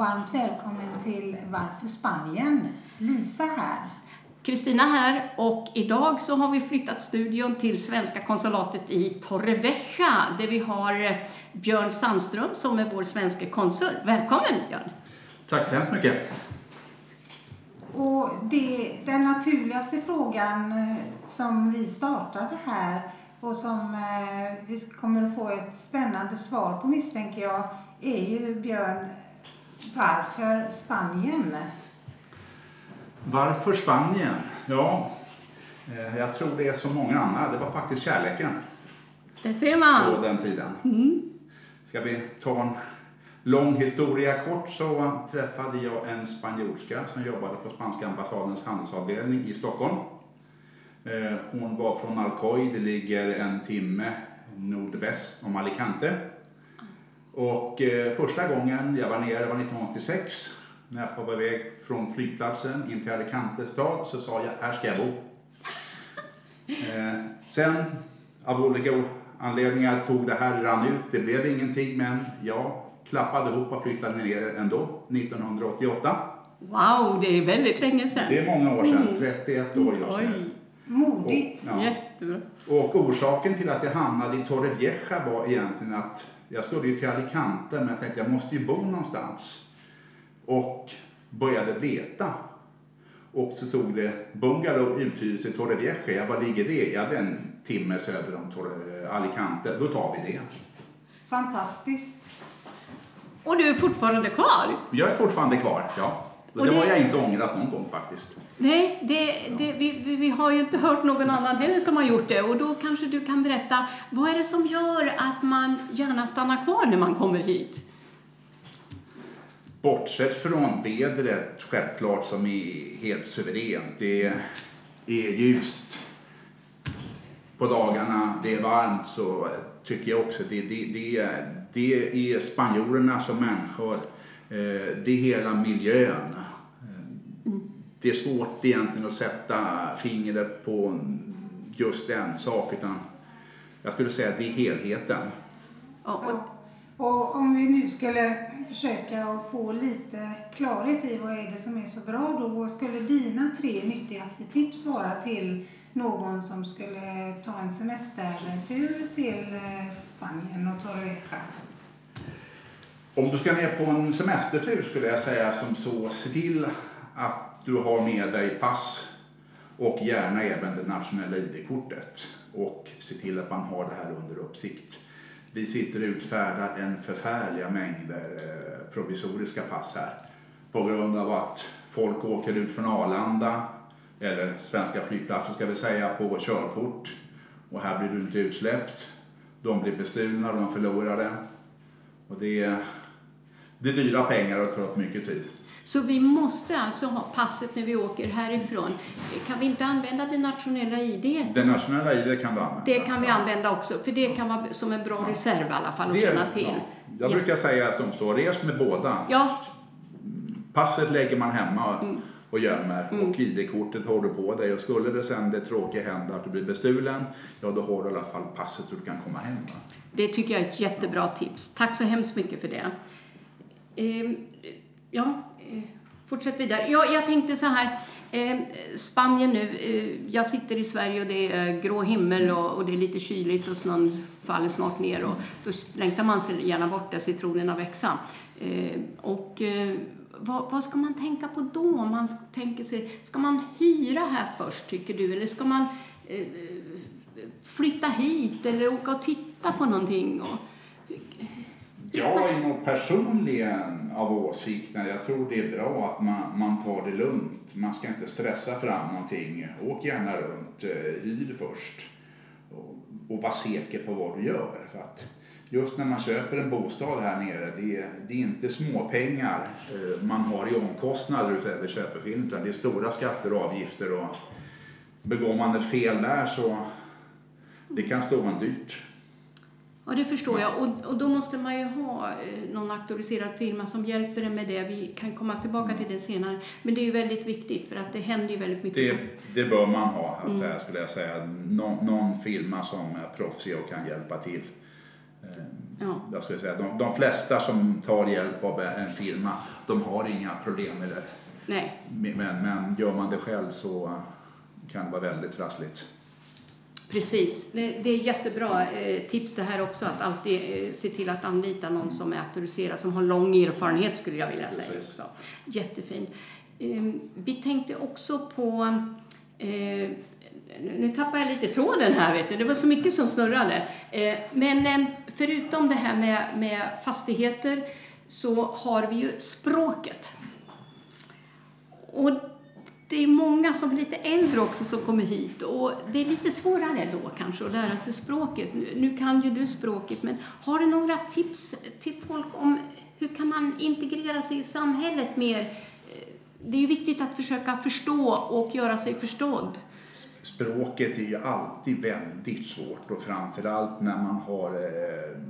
varmt välkommen till Varför Spanien? Lisa här. Kristina här och idag så har vi flyttat studion till svenska konsulatet i Torrevieja där vi har eh, Björn Sandström som är vår svenska konsul. Välkommen Björn! Tack så hemskt mycket. Och det, den naturligaste frågan eh, som vi startade här och som eh, vi kommer att få ett spännande svar på misstänker jag är ju Björn, varför Spanien? Varför Spanien? Ja, eh, jag tror det är som många andra. Det var faktiskt kärleken Det ser på man. den tiden. Ska vi ta en lång historia kort så träffade jag en spanjorska som jobbade på spanska ambassadens handelsavdelning i Stockholm. Eh, Hon var från Alcoy, det ligger en timme nordväst om Alicante. Och eh, första gången jag var nere var 1986. När jag var på väg från flygplatsen in till Alicante stad så sa jag, här ska jag bo. Eh, sen, av olika anledningar, tog det här rann ut. Det blev ingenting, men jag klappade ihop och flyttade ner ändå, 1988. Wow, det är väldigt länge sedan. Det är många år sedan, 31 år just Oj, nu. Modigt. Ja. jättebra. Och orsaken till att jag hamnade i Torrevieja var egentligen att jag skulle ju till Alicante men jag tänkte jag måste ju bo någonstans. Och började leta. Och så stod det bungalow uthyrelse i Torrevieja. Var ligger det? Ja, det är en timme söder om Torre, Alicante. Då tar vi det. Fantastiskt. Och du är fortfarande kvar? Jag är fortfarande kvar, ja. Och det, det- har jag inte ångrat någon gång faktiskt. Nej, det, det, vi, vi, vi har ju inte hört någon annan heller som har gjort det. Och då kanske du kan berätta, vad är det som gör att man gärna stannar kvar när man kommer hit? Bortsett från vädret, självklart, som är helt suveränt. Det är ljust på dagarna, det är varmt, så tycker jag också det, det, det, det är spanjorerna som människor. Eh, Det är hela miljön. Eh, Det är svårt egentligen att sätta fingret på just en sak, utan jag skulle säga att det är helheten. Ja, och, Ja. Och om vi nu skulle försöka att få lite klarhet i vad är det som är så bra då, vad skulle dina tre nyttigaste tips vara till någon som skulle ta en semestertur till eh, Spanien och Torrevieja? Om du ska ner på en semestertur skulle jag säga som så, se till att du har med dig pass och gärna även det nationella ID-kortet och se till att man har det här under uppsikt. Vi sitter och utfärdar en förfärliga mängder eh, provisoriska pass här på grund av att folk åker ut från Arlanda eller svenska flygplatser ska vi säga på körkort och här blir du inte utsläppt. De blir bestulna de förlorar det. Och det det är dyra pengar och tar upp mycket tid. så vi måste alltså ha passet när vi åker härifrån. Kan vi inte använda det nationella ID? Det nationella ID kan du använda. Det kan vi använda också, för det kan vara som en bra reserv i alla fall att Det- känna till. ja. Jag brukar säga som så, res med båda. Ja, Passet lägger man hemma Mm. och gömmer och ID-kortet har du på dig. Och skulle det sen det tråkiga hända att du blir bestulen, ja då har du i alla fall passet så du kan komma hem. va? det tycker jag är ett jättebra tips. Tack så hemskt mycket för det. Eh, ja, eh, fortsätt vidare. Ja, jag tänkte så här, eh, Spanien nu, eh, jag sitter i Sverige och det är grå himmel och, och det är lite kyligt och snön faller snart ner och då längtar man sig gärna bort där citronerna växa. Eh, och eh, vad, vad ska man tänka på då? Om man tänker sig, ska man hyra här först tycker du eller ska man eh, flytta hit eller åka och titta på någonting? Och, eh, jag är nog personligen av åsikten, jag tror det är bra att man, man tar det lugnt. Man ska inte stressa fram någonting. Åk gärna runt, eh, hyr först. Och, och var säker på vad du gör. För att just när man köper en bostad här nere, det är, det är inte småpengar eh, man har i omkostnader utöver köpeskillingen, utan det är stora skatter och avgifter. Och begår man ett fel där så det kan stå en dyrt. Ja, det förstår jag. Och, och då måste man ju ha eh, någon auktoriserad firma som hjälper en med det. Vi kan komma tillbaka till det senare. Men det är ju väldigt viktigt för att det händer ju väldigt mycket. Det, det bör man ha, att säga, skulle jag säga. Någon, någon firma som är proffsig och kan hjälpa till. Eh, Ja. Jag skulle säga. De, de flesta som tar hjälp av en firma, de har inga problem med det. Nej, Men, men gör man det själv så kan det vara väldigt trassligt. Precis. Det, det är jättebra eh, tips det här också, att alltid eh, se till att anlita någon som är auktoriserad, som har lång erfarenhet skulle jag vilja säga Precis. också. Jättefin. Eh, vi tänkte också på eh, nu tappar jag lite tråden här, vet du. det var så mycket som snurrade. Eh, men eh, förutom det här med, med fastigheter så har vi ju språket. Och det är många som är lite äldre också som kommer hit och det är lite svårare då kanske att lära sig språket. Nu, nu kan ju du språket, men har du några tips till folk om hur kan man integrera sig i samhället mer? Det är ju viktigt att försöka förstå och göra sig förstådd. Språket är ju alltid väldigt svårt och framförallt när man har eh,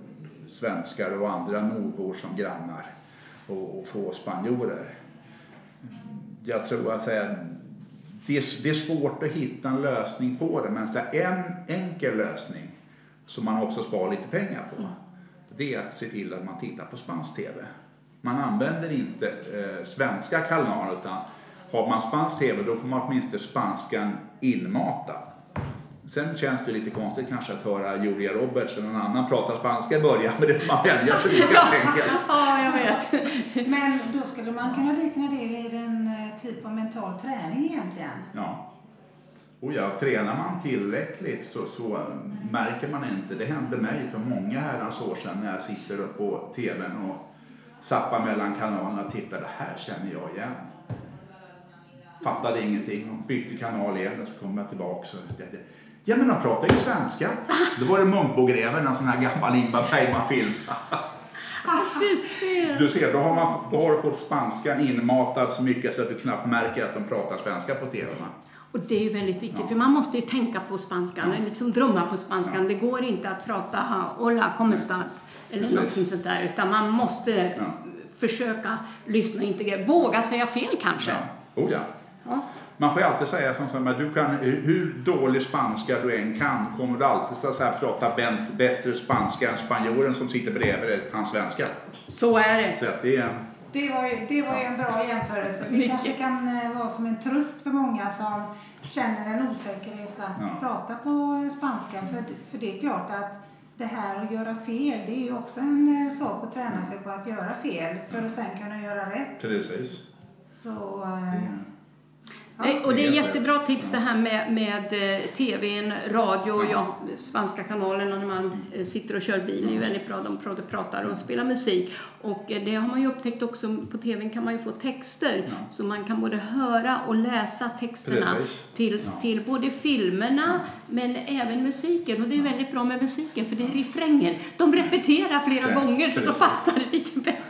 svenskar och andra nordbor som grannar och, och få spanjorer. Jag tror att säga, det, är, det är svårt att hitta en lösning på det men så en enkel lösning som man också sparar lite pengar på det är att se till att man tittar på spansk TV. Man använder inte eh, svenska kanaler utan har man spansk TV då får man åtminstone spanskan inmatad. Sen känns det lite konstigt kanske att höra Julia Roberts eller någon annan prata spanska i början men det får man vänja sig vid helt enkelt. Ja, jag vet. Men då skulle man kunna likna det vid en eh, typ av mental träning egentligen. Ja. Och ja, tränar man tillräckligt så, så märker man inte. Det hände mig för många herrans år sedan när jag sitter upp på TVn och zappar mellan kanalerna och tittar. Det här känner jag igen. Fattade ingenting och bytte kanal igen och så kom jag tillbaka och det, det, Ja men de pratar ju svenska. Då var det Munkbogreven, en sån här gammal Ingmar Bergman-film. Du ser. Du ser, då har, man, då har du fått spanskan inmatad så mycket så att du knappt märker att de pratar svenska på TV. va? Och det är ju väldigt viktigt, Ja. för man måste ju tänka på spanskan, liksom drömma på spanskan. Det går inte att prata "Ah, hola, ¿cómo estás? Eller Precis. någonting sånt där, utan man måste Ja. försöka lyssna och integrera. Våga säga fel kanske. Ja. Oh, ja. Man får ju alltid säga som så här, du kan, hur dålig spanska du än kan kommer du alltid så att säga, prata bättre spanska än spanjoren som sitter bredvid dig, hans svenska. Så är det. Så att det är, Det var ju, det var ju en bra jämförelse. Det Mycket. kanske kan eh, vara som en tröst för många som känner en osäkerhet att Ja. prata på spanska. För, för det är klart att det här att göra fel, det är ju också en eh, sak att träna sig på att göra fel för att sen kunna göra rätt. precis. Så, eh, är, Nej, och det är jättebra tips det här med, med eh, tvn, radio, Ja. ja. svenska kanalerna när man eh, sitter och kör bil är ju väldigt bra. De pratar, pratar och spelar musik. Och eh, det har man ju upptäckt också, på tvn kan man ju få texter. Ja. Så man kan både höra och läsa texterna Precis. till, Ja. till både filmerna men även musiken. Och det är väldigt bra med musiken för det är refränger. De repeterar flera Ja, gånger så då fastnar det lite bättre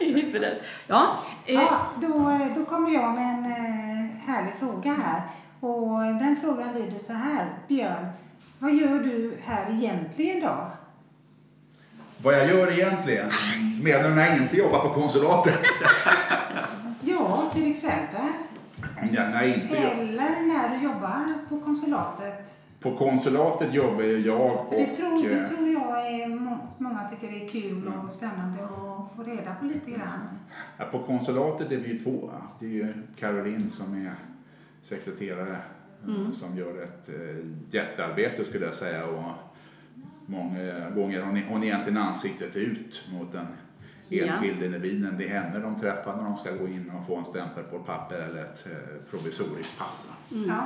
i huvudet. Ja, ja, då, då kommer jag med en härlig fråga här. Och den frågan lyder så här. Björn, vad gör du här egentligen då? Vad jag gör egentligen, menar du när jag inte jobbar på konsulatet? Ja, till exempel. Ja, när. Eller när du jobbar på konsulatet. På konsulatet jobbar ju jag och... Det, tror, det eh, tror jag är, må- många tycker det är kul och spännande att få reda på lite grann. Ja, på konsulatet är vi ju två. Det är ju Caroline som är sekreterare eh, som gör ett eh, jättearbete skulle jag säga. Och många gånger ni- hon egentligen ansiktet ut mot den Ja. enskilde individen. Det är henne de träffar när de ska gå in och få en stämpel på ett papper eller ett provisoriskt pass. va? Ja.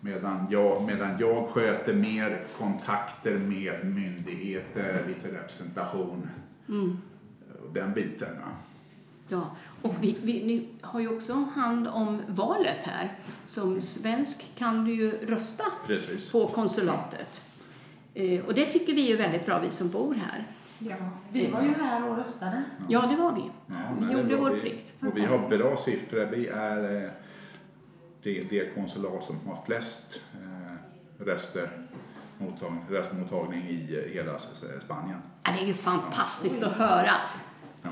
Medan jag, medan jag sköter mer kontakter med myndigheter, lite representation och den biten. Va? Ja, och vi, vi, ni har ju också hand om valet här. Som svensk kan du ju rösta Precis. på konsulatet. Eh, och det tycker vi är väldigt bra, vi som bor här. ja. Vi var ju här och röstade. Ja, det var vi. Ja, vi gjorde vår Vi- plikt. Och vi har bra siffror. Vi är eh, det, det konsulat som har flest eh, röster mottag, röstmottagning i eh, hela Spanien. Ja, det är ju fantastiskt att höra.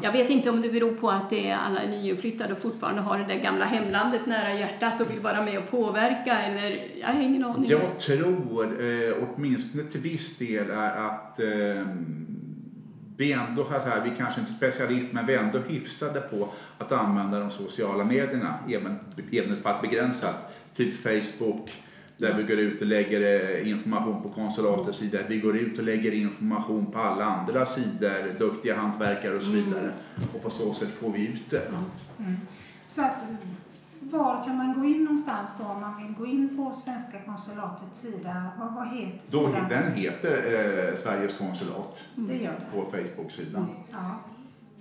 Jag vet inte om det beror på att det är alla är nyinflyttade och fortfarande har det där gamla hemlandet nära hjärtat och vill vara med och påverka eller jag har ingen aning. Jag tror, eh, åtminstone till viss del, är att eh, vi ändå här, vi kanske inte är specialist, men vi är ändå hyfsade på att använda de sociala medierna, även, även för att begränsat. Typ Facebook, där vi går ut och lägger eh, information på konsulatets sida. Vi går ut och lägger information på alla andra sidor, duktiga hantverkare och så vidare. Och på så sätt får vi ut det. Mm. Så att var kan man gå in någonstans då om man vill gå in på svenska konsulatets sida? Vad, vad heter Då, sidan? den heter eh, Sveriges konsulat Det gör det. på Facebook-sidan. Ja.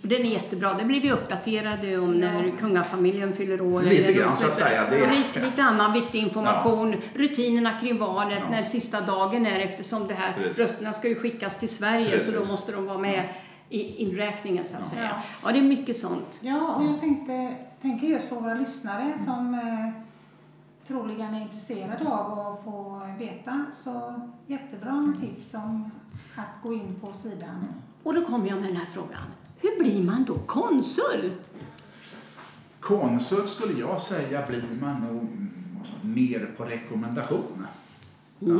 Och Den är jättebra. Det blir vi uppdaterade om när kungafamiljen fyller år. Lite eller grann, så att säga. Det lite, lite annan viktig information. Rutinerna kring valet, Ja. när sista dagen är eftersom det här Precis. rösterna ska ju skickas till Sverige så då Precis. måste de vara med i inräkningen så att Ja. säga. Ja, det är mycket sånt. Ja, och jag tänkte, tänker just på våra lyssnare som eh, troligen är intresserade av att få veta. Så jättebra tips om att gå in på sidan. Och då kommer jag med den här frågan. Hur blir man då konsul? Konsul skulle jag säga blir man nog mer på rekommendation. Ja.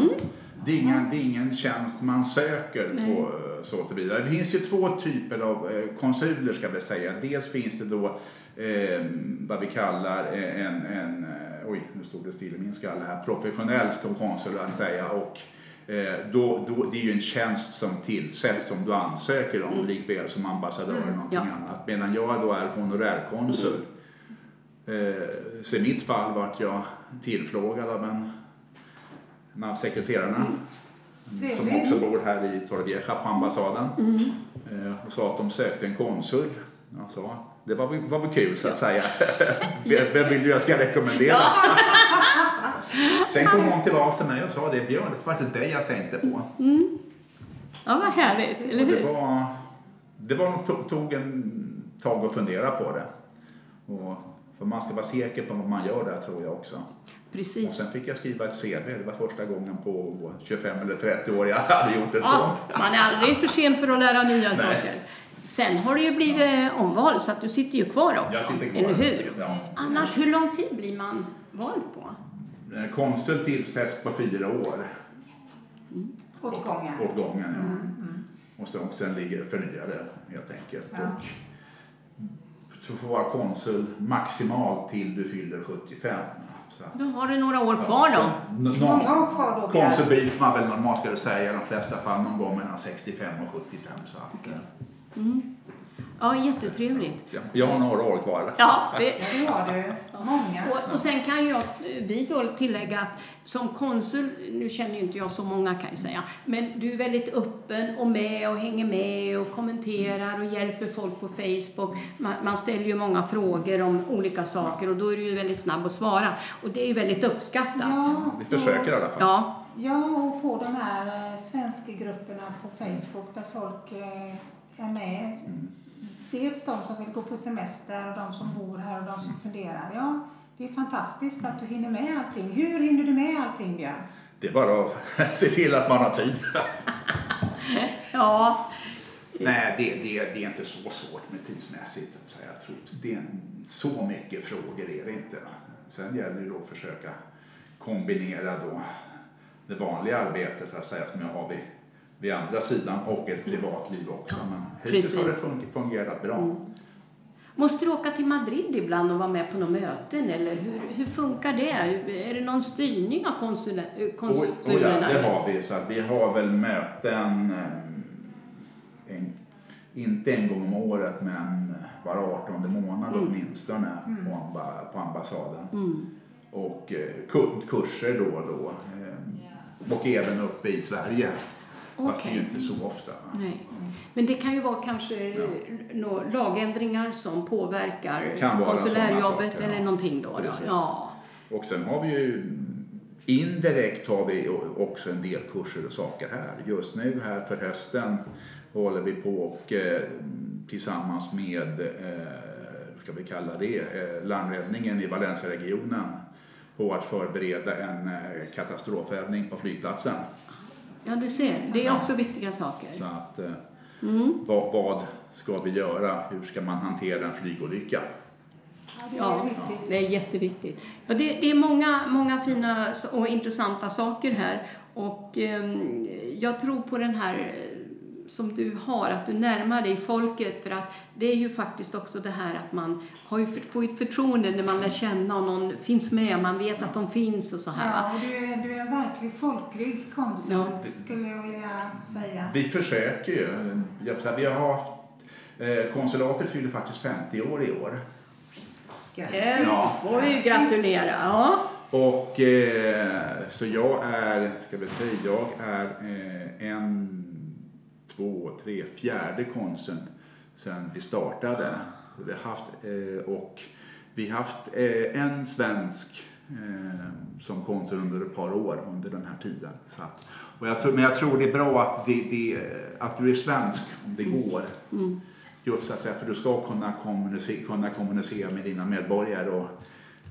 Det, är ingen, det är ingen tjänst man söker Nej. på eh, så tillvida. Det finns ju två typer av eh, konsuler ska vi säga. Dels finns det då eh, vad vi kallar eh, en, en oj nu stod det still i min skalle här, professionell konsul att säga. Och eh, då, då, det är ju en tjänst som tillsätts som du ansöker om likväl som ambassadör eller någonting Ja. annat. Medan jag då är honorärkonsul. Eh, så i mitt fall vart jag tillfrågad av en, en av sekreterarna som Trevligt. också bor här i Torrevieja på ambassaden eh, och sa att de sökte en konsul. Jag sa, det var, var väl kul så att säga. Vem vill du jag ska rekommendera? Sen kom hon tillbaka till mig och sa det, Björn, det var inte dig jag tänkte på. Ja, vad härligt, eller Och det hur? var, det var tog, tog en tag att fundera på det. Och, för man ska vara säker på vad man gör där tror jag också. Och Precis. sen fick jag skriva ett CV. Det var första gången på 25 eller 30 år jag hade gjort ett Ja, sånt. man är aldrig för sen för att lära nya saker. Sen har det ju blivit omval så att du sitter ju kvar också. Jag sitter kvar. Eller hur? Ja. Annars, hur lång tid blir man vald på? Eh, Konsul tillsätts på fyra år. Åt gången. Åt gången, ja. Och sen, och sen ligger förnyade helt enkelt. Ja. Och du får vara konsul maximalt till du fyller 75. Så Då har du några år kvar då. Så, Många år kvar då, konsul blir man väl normalt ska jag säga i de flesta fall någon gång mellan 65 och 75. Så att, eh, Ja, jättetrevligt. ja, jag har några år kvar. Ja, det, Ja, det har du. Många. och, och sen kan jag, vi då tillägga att som konsul, nu känner ju inte jag så många kan jag säga, men du är väldigt öppen och med och hänger med och kommenterar och hjälper folk på Facebook. Man, man ställer ju många frågor om olika saker och då är du ju väldigt snabb att svara. Och det är ju väldigt uppskattat. Ja, Vi försöker i alla fall. Ja, Ja, och på de här eh, svenska grupperna på Facebook där folk eh, är med. Dels de som vill gå på semester och de som bor här och de som funderar. Ja, det är fantastiskt att du hinner med allting. Hur hinner du med allting, Björn? Det är bara att se till att man har tid. ja, Nej, det, det, det är inte så svårt med tidsmässigt. Att säga. Jag tror det är så mycket frågor är det inte. Va? Sen gäller det då att försöka kombinera då det vanliga arbetet så att säga, som jag har vid, vid andra sidan och ett privatliv också. Men hittills har det fungerat bra. Måste du åka till Madrid ibland och vara med på några möten eller hur, hur funkar det? Är det någon styrning av eh, Oj, oj, ja, konsulerna? det har vi. Så vi har väl möten, eh, en, inte en gång om året, men var 18 månad Mm. åtminstone på, amba, på ambassaden. Mm. Och eh, kur- kurser då och då. Och även uppe i Sverige. Fast det är ju inte så ofta. Nej. Men det kan ju vara kanske nå lagändringar som påverkar konsulärjobbet eller ja. någonting då. då. Ja. Och sen har vi ju indirekt har vi också en del kurser och saker här. Just nu här för hösten håller vi på och eh, tillsammans med, eh, hur ska vi kalla det, eh, landräddningen i Valencia-regionen på att förbereda en katastrofövning på flygplatsen. Ja, du ser. Det är också viktiga saker. Så att, eh, Mm. vad, vad ska vi göra? Hur ska man hantera en flygolycka? Ja, det är jätteviktigt. Ja, det, det är många, många fina och intressanta saker här och ehm, jag tror på den här eh, som du har, att du närmar dig folket. För att det är ju faktiskt också det här att man har ju för, får ett förtroende när man lär känna och någon finns med, man vet att de finns och så här. Ja, du är, du är en verklig folklig konsul, Ja. skulle jag vilja säga. Vi försöker ju. Vi har haft, eh, konsulatet fyller faktiskt 50 år i år. Yes, Ja. får vi ju gratulera. Ja. Och eh, så jag är, ska vi säga, jag är eh, en, två, tre, fjärde konsuln sedan vi startade. Vi har haft, eh, och vi har haft eh, en svensk eh, som konsul under ett par år under den här tiden. Så att, och jag tror, men jag tror det är bra att, det, det, att du är svensk om det går. Just så att säga, för du ska kunna kommunicera, kunna kommunicera med dina medborgare. Och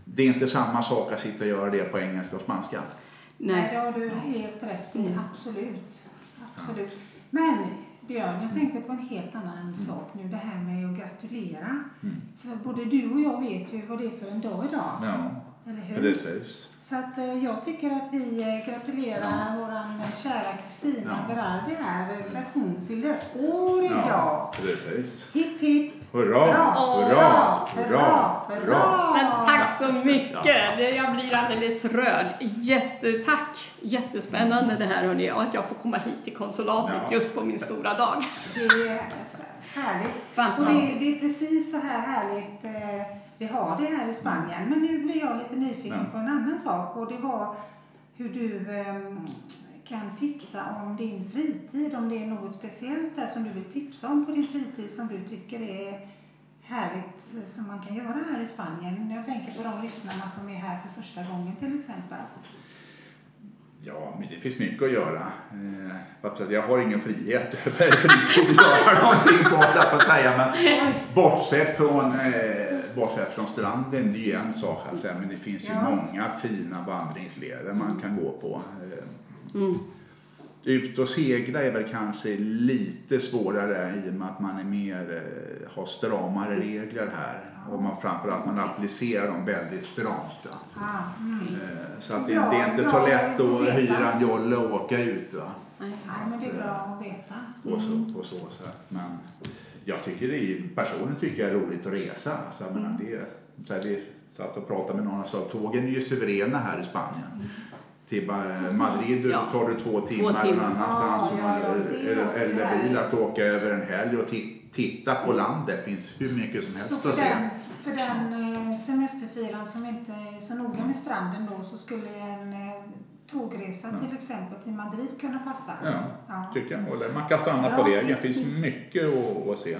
det är inte samma sak att sitta och göra det på engelska och spanska. Nej, det har du helt rätt i. Mm. Absolut. Absolut. Men Björn, jag tänkte på en helt annan sak nu. Det här med att gratulera. Mm. För både du och jag vet ju vad det är för en dag idag. Ja, Eller hur? precis. Så att eh, jag tycker att vi eh, gratulerar våran eh, kära Kristina Ja. Berardi här. eh, För hon fyller år idag. Ja, precis. Hipp hipp. Hurra, Hurra, hurra, hurra, hurra, hurra. Men tack så mycket! Det- Jag blir alldeles rörd. Jättetack! Jättespännande det här hörni, och att jag får komma hit till konsulatet Ja. just på min stora dag. Det är så härligt. Och Fantastiskt. det, det är precis så här härligt eh, vi har det här i Spanien. Men nu blir jag lite nyfiken på en annan sak och det var hur du eh, kan tipsa om din fritid. Om det är något speciellt där som du vill tipsa om på din fritid som du tycker är härligt eh, som man kan göra här i Spanien. Jag tänker på de lyssnarna som är här för första gången till exempel. Ja, men det finns mycket att göra. Eh, jag har ingen frihet över fritid att göra någonting på att säga. Men bortsett från, eh, bortsett från stranden, det är ju en sak. Alltså, men det finns ju Ja. många fina vandringsleder man kan gå på. Eh, Mm. Ut och segla är väl kanske lite svårare i och med att man är mer, eh, har stramare regler här. Och man, framförallt man applicerar dem väldigt stramt. Ah, mm. Så att det, Bra, det är inte så lätt att hyra en jolle och åka ut. Va? Nej. Men det är bra att veta. På, så, på så sätt. Men jag tycker det är, personligen tycker jag det är roligt att resa. Så jag menar, det, är- så här, vi satt och pratade med någon och sa att tågen är ju suveräna här i Spanien. Till eh, Madrid Ja. tar det två timmar timmar. någon annanstans. Ja, ja, ja, det eller, eller bil att åka över en helg och ti- titta på landet. Det finns hur mycket som helst för att se. den, för den eh, semesterfiran som inte är så noga med stranden då så skulle en tågresa Ja. till exempel till Madrid kunna passa? Ja, tycker jag. Eller man kan stanna Bra på vägen. Det finns mycket att, att se.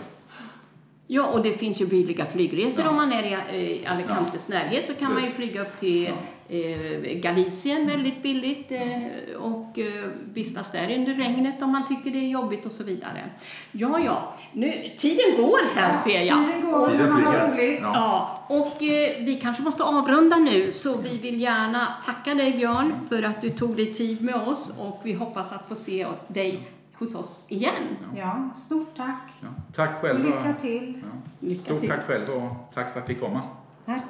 Ja, och det finns ju billiga flygresor Ja. om man är i eh, Alicantes närhet så kan man ju flyga upp till eh, Galicien väldigt billigt eh, och eh, vistas där under regnet om man tycker det är jobbigt och så vidare. Ja, ja, nu, tiden går här ser jag. Tiden går, Tiden flyger. roligt. Ja. Ja, och eh, vi kanske måste avrunda nu så vi vill gärna tacka dig Björn för att du tog dig tid med oss och vi hoppas att få se dig hos oss igen. Ja, stort tack. Ja. Tack Och själva. lycka till. Ja. Lycka Stort till. tack själva och tack för att vi fick komma. Tack.